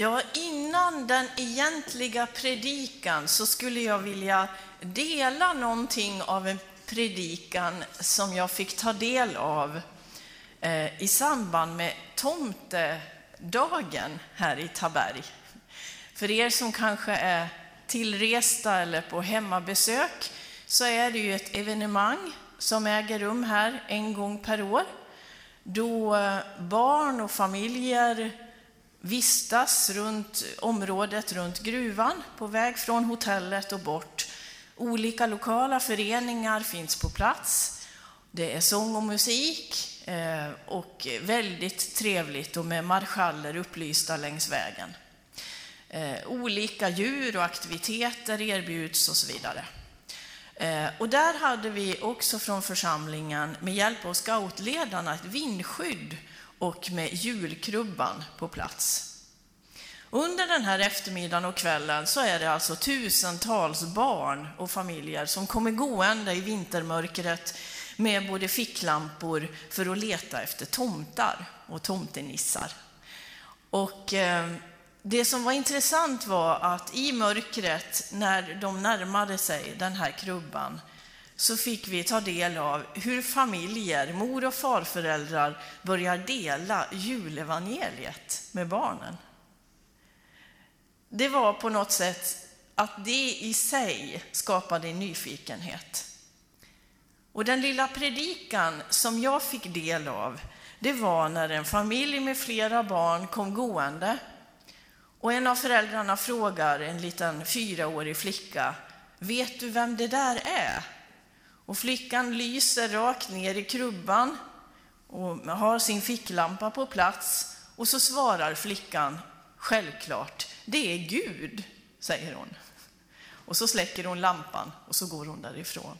Ja, innan den egentliga predikan så skulle jag vilja dela någonting av en predikan som jag fick ta del av eh, i samband med tomtedagen här i Taberg. För er som kanske är tillresta eller på hemmabesök så är det ju ett evenemang som äger rum här en gång per år då eh, barn och familjer vistas runt området runt gruvan på väg från hotellet och bort. Olika lokala föreningar finns på plats. Det är sång och musik eh, och väldigt trevligt och med marschaller upplysta längs vägen. Eh, olika djur och aktiviteter erbjuds och så vidare. Eh, och där hade vi också från församlingen med hjälp av scoutledarna ett vindskydd och med julkrubban på plats. Under den här eftermiddagen och kvällen så är det alltså tusentals barn och familjer som kommer gående i vintermörkret med både ficklampor för att leta efter tomtar och tomtenissar. Och eh, det som var intressant var att i mörkret, när de närmade sig den här krubban, så fick vi ta del av hur familjer, mor och farföräldrar, börjar dela julevangeliet med barnen. Det var på något sätt att det i sig skapade nyfikenhet. Och den lilla predikan som jag fick del av, det var när en familj med flera barn kom gående och en av föräldrarna frågar en liten fyraårig flicka, vet du vem det där är? Och flickan lyser rakt ner i krubban och har sin ficklampa på plats och så svarar flickan självklart, det är Gud, säger hon. Och så släcker hon lampan och så går hon därifrån.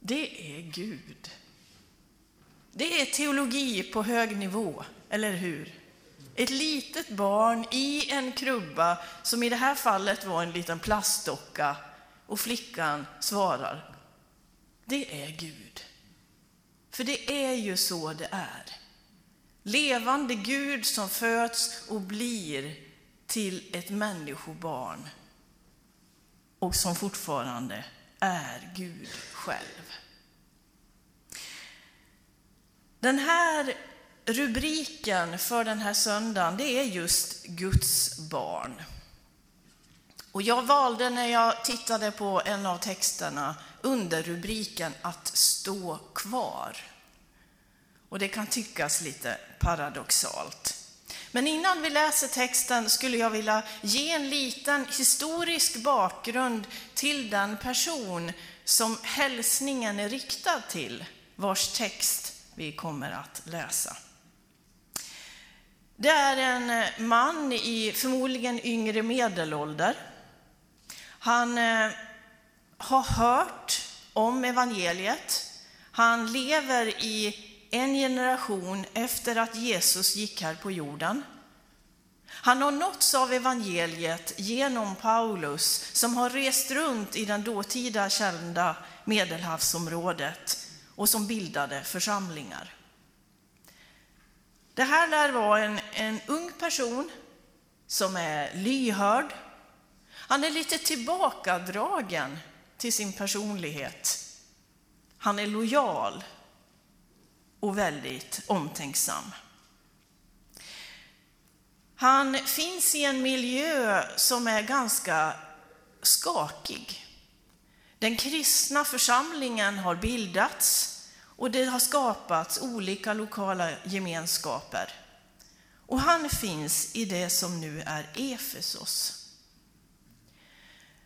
Det är Gud. Det är teologi på hög nivå, eller hur? Ett litet barn i en krubba, som i det här fallet var en liten plastdocka, och flickan svarar, det är Gud. För det är ju så det är. Levande Gud som föds och blir till ett människobarn och som fortfarande är Gud själv. Den här rubriken för den här söndagen, det är just Guds barn. Och jag valde när jag tittade på en av texterna under rubriken att stå kvar. Och det kan tyckas lite paradoxalt. Men innan vi läser texten skulle jag vilja ge en liten historisk bakgrund till den person som hälsningen är riktad till, vars text vi kommer att läsa. Det är en man i förmodligen yngre medelålder. Han eh, har hört om evangeliet. Han lever i en generation efter att Jesus gick här på jorden. Han har nåtts av evangeliet genom Paulus som har rest runt i det dåtida kända medelhavsområdet och som bildade församlingar. Det här lär vara en, en ung person som är lyhörd. Han är lite tillbakadragen till sin personlighet. Han är lojal och väldigt omtänksam. Han finns i en miljö som är ganska skakig. Den kristna församlingen har bildats och det har skapats olika lokala gemenskaper. Och han finns i det som nu är Efesos.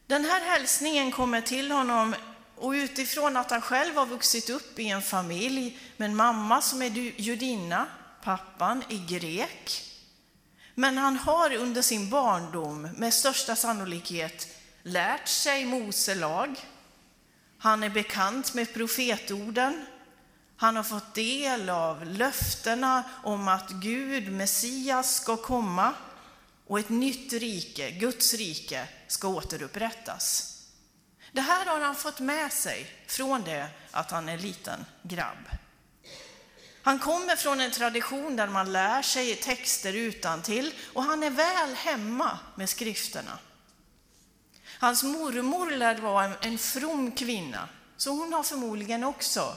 Den här hälsningen kommer till honom och utifrån att han själv har vuxit upp i en familj med en mamma som är judinna, pappan är grek. Men han har under sin barndom med största sannolikhet lärt sig Mose lag. Han är bekant med profetorden. Han har fått del av löftena om att Gud, Messias, ska komma och ett nytt rike, Guds rike, ska återupprättas. Det här har han fått med sig från det att han är liten grabb. Han kommer från en tradition där man lär sig texter utan till och han är väl hemma med skrifterna. Hans mormor lär vara en from kvinna, så hon har förmodligen också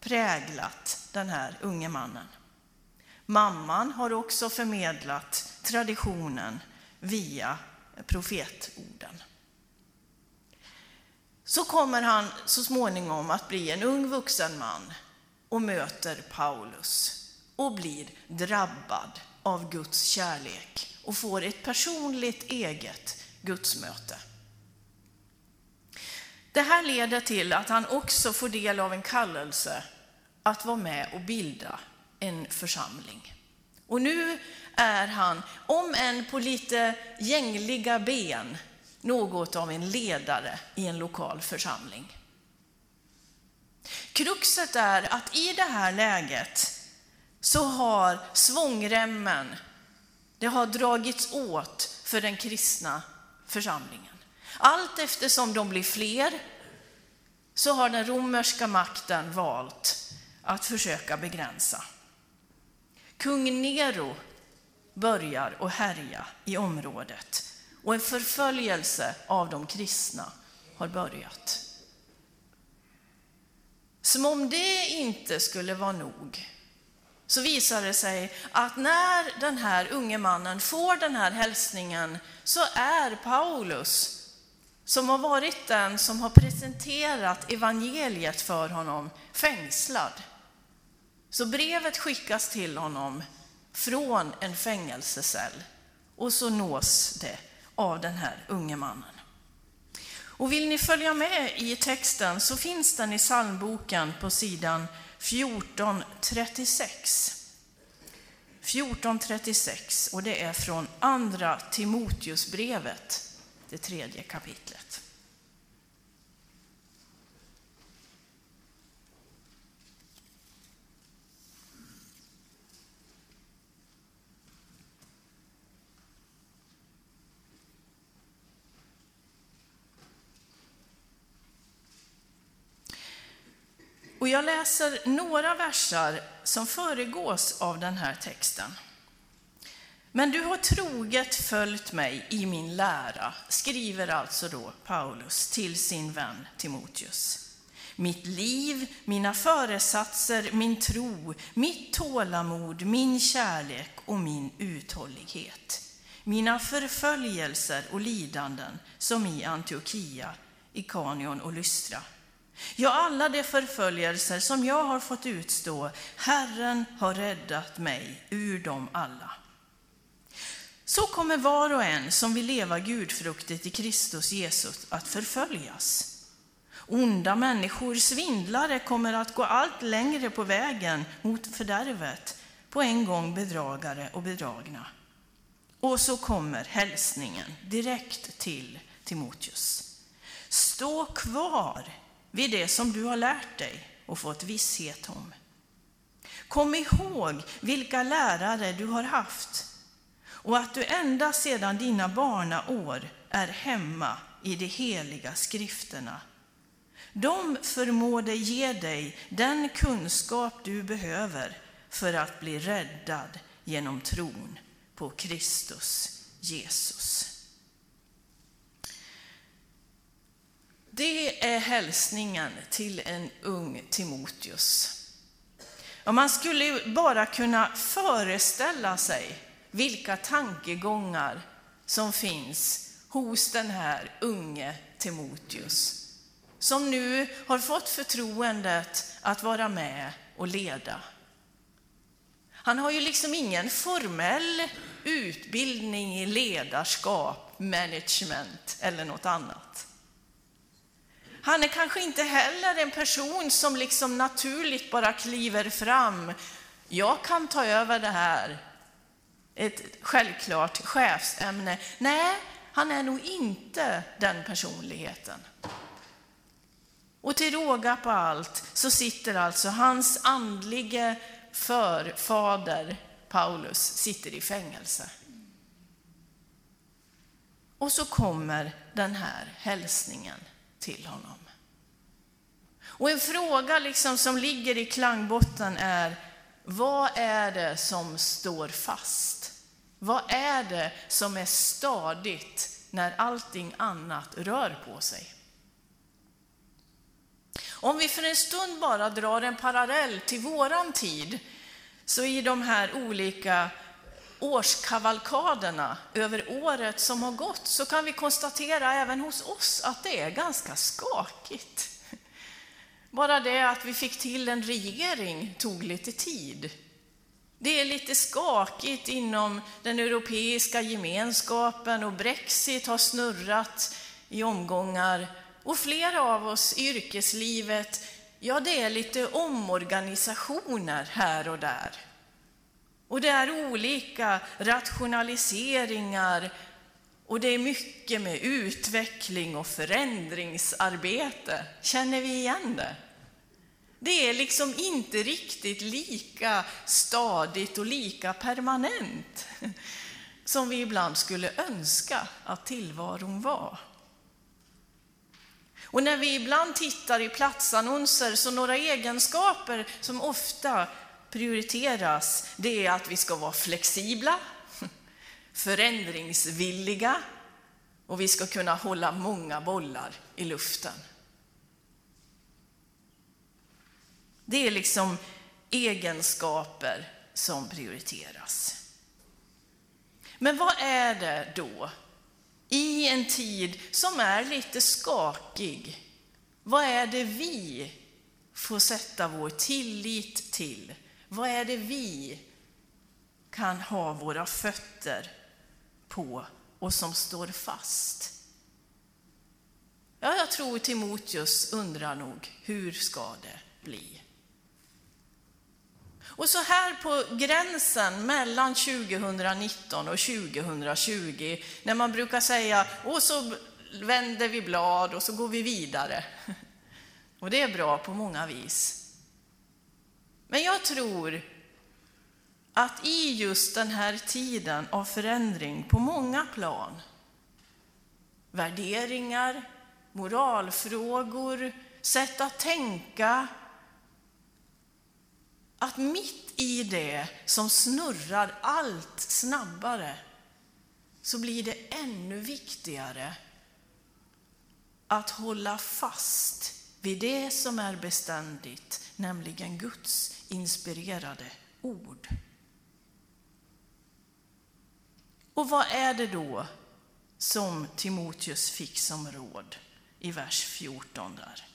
präglat den här unge mannen. Mamman har också förmedlat traditionen via profetorden. Så kommer han så småningom att bli en ung vuxen man och möter Paulus och blir drabbad av Guds kärlek och får ett personligt eget gudsmöte. Det här leder till att han också får del av en kallelse att vara med och bilda en församling. Och nu är han, om än på lite gängliga ben, något av en ledare i en lokal församling. Kruxet är att i det här läget så har svångremmen, det har dragits åt för den kristna församlingen. Allt eftersom de blir fler så har den romerska makten valt att försöka begränsa. Kung Nero börjar att härja i området och en förföljelse av de kristna har börjat. Som om det inte skulle vara nog så visar det sig att när den här unge mannen får den här hälsningen så är Paulus, som har varit den som har presenterat evangeliet för honom, fängslad. Så brevet skickas till honom från en fängelsecell och så nås det av den här unge mannen. Och vill ni följa med i texten så finns den i psalmboken på sidan 1436. 1436 och det är från andra Timoteusbrevet, det tredje kapitlet. Och jag läser några versar som föregås av den här texten. Men du har troget följt mig i min lära, skriver alltså då Paulus till sin vän Timoteus. Mitt liv, mina föresatser, min tro, mitt tålamod, min kärlek och min uthållighet. Mina förföljelser och lidanden som i Antiochia, Ikanion och Lystra Ja, alla de förföljelser som jag har fått utstå, Herren har räddat mig ur dem alla. Så kommer var och en som vill leva gudfruktigt i Kristus Jesus att förföljas. Onda människor, svindlare, kommer att gå allt längre på vägen mot fördärvet, på en gång bedragare och bedragna. Och så kommer hälsningen direkt till Timoteus. Stå kvar vid det som du har lärt dig och fått visshet om. Kom ihåg vilka lärare du har haft och att du ända sedan dina barnaår är hemma i de heliga skrifterna. De förmår dig ge dig den kunskap du behöver för att bli räddad genom tron på Kristus Jesus. Det är hälsningen till en ung Timoteus. Och man skulle bara kunna föreställa sig vilka tankegångar som finns hos den här unge Timoteus, som nu har fått förtroendet att vara med och leda. Han har ju liksom ingen formell utbildning i ledarskap, management eller något annat. Han är kanske inte heller en person som liksom naturligt bara kliver fram. Jag kan ta över det här. Ett självklart chefsämne. Nej, han är nog inte den personligheten. Och till råga på allt så sitter alltså hans andlige förfader Paulus sitter i fängelse. Och så kommer den här hälsningen till honom. Och en fråga liksom som ligger i klangbotten är, vad är det som står fast? Vad är det som är stadigt när allting annat rör på sig? Om vi för en stund bara drar en parallell till våran tid, så i de här olika årskavalkaderna över året som har gått så kan vi konstatera även hos oss att det är ganska skakigt. Bara det att vi fick till en regering tog lite tid. Det är lite skakigt inom den europeiska gemenskapen och Brexit har snurrat i omgångar. Och flera av oss i yrkeslivet, ja det är lite omorganisationer här och där. Och det är olika rationaliseringar och det är mycket med utveckling och förändringsarbete. Känner vi igen det? Det är liksom inte riktigt lika stadigt och lika permanent som vi ibland skulle önska att tillvaron var. Och när vi ibland tittar i platsannonser så några egenskaper som ofta prioriteras, det är att vi ska vara flexibla, förändringsvilliga och vi ska kunna hålla många bollar i luften. Det är liksom egenskaper som prioriteras. Men vad är det då i en tid som är lite skakig? Vad är det vi får sätta vår tillit till? Vad är det vi kan ha våra fötter på och som står fast? Ja, jag tror Timoteus undrar nog, hur ska det bli? Och så här på gränsen mellan 2019 och 2020, när man brukar säga och så vänder vi blad och så går vi vidare. Och det är bra på många vis. Men jag tror att i just den här tiden av förändring på många plan, värderingar, moralfrågor, sätt att tänka, att mitt i det som snurrar allt snabbare så blir det ännu viktigare att hålla fast vid det som är beständigt, nämligen Guds inspirerade ord. Och vad är det då som Timoteus fick som råd i vers 14 där?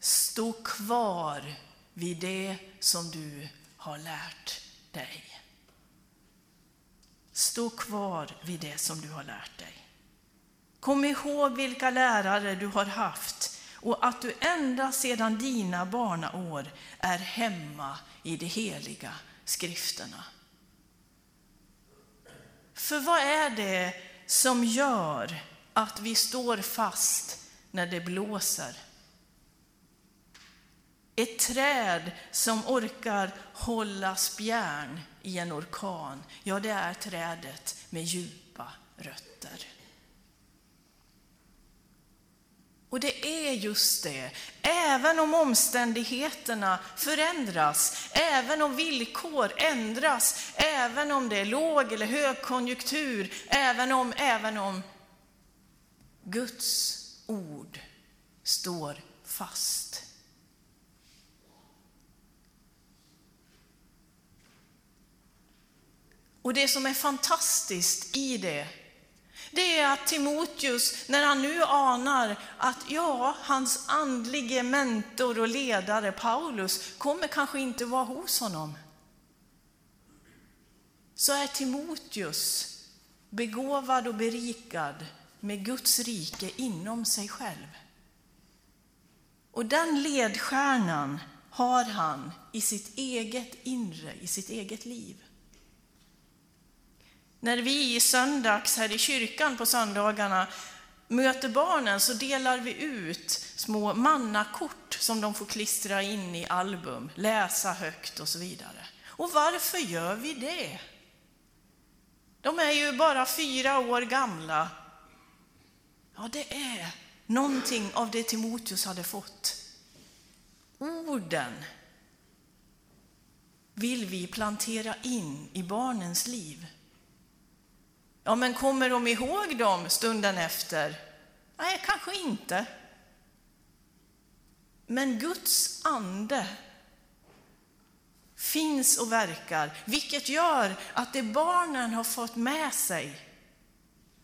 Stå kvar vid det som du har lärt dig. Stå kvar vid det som du har lärt dig. Kom ihåg vilka lärare du har haft och att du ända sedan dina barnaår är hemma i de heliga skrifterna. För vad är det som gör att vi står fast när det blåser? Ett träd som orkar hålla spjärn i en orkan, ja det är trädet med djupa rötter. Och det är just det, även om omständigheterna förändras, även om villkor ändras, även om det är låg eller högkonjunktur, även om, även om Guds ord står fast. Och det som är fantastiskt i det, det är att Timoteus, när han nu anar att ja, hans andlige mentor och ledare Paulus kommer kanske inte vara hos honom, så är Timoteus begåvad och berikad med Guds rike inom sig själv. Och den ledstjärnan har han i sitt eget inre, i sitt eget liv. När vi i söndags här i kyrkan på söndagarna möter barnen så delar vi ut små mannakort som de får klistra in i album, läsa högt och så vidare. Och varför gör vi det? De är ju bara fyra år gamla. Ja, det är någonting av det Timoteus hade fått. Orden vill vi plantera in i barnens liv? Ja, men kommer de ihåg dem stunden efter? Nej, kanske inte. Men Guds ande finns och verkar, vilket gör att det barnen har fått med sig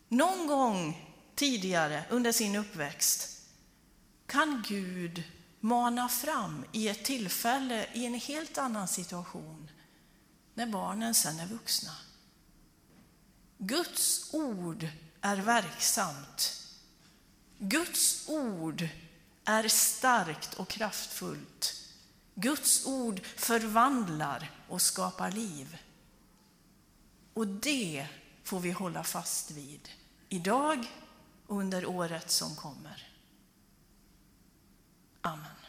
någon gång tidigare under sin uppväxt kan Gud mana fram i ett tillfälle i en helt annan situation när barnen sen är vuxna. Guds ord är verksamt. Guds ord är starkt och kraftfullt. Guds ord förvandlar och skapar liv. Och det får vi hålla fast vid idag och under året som kommer. Amen.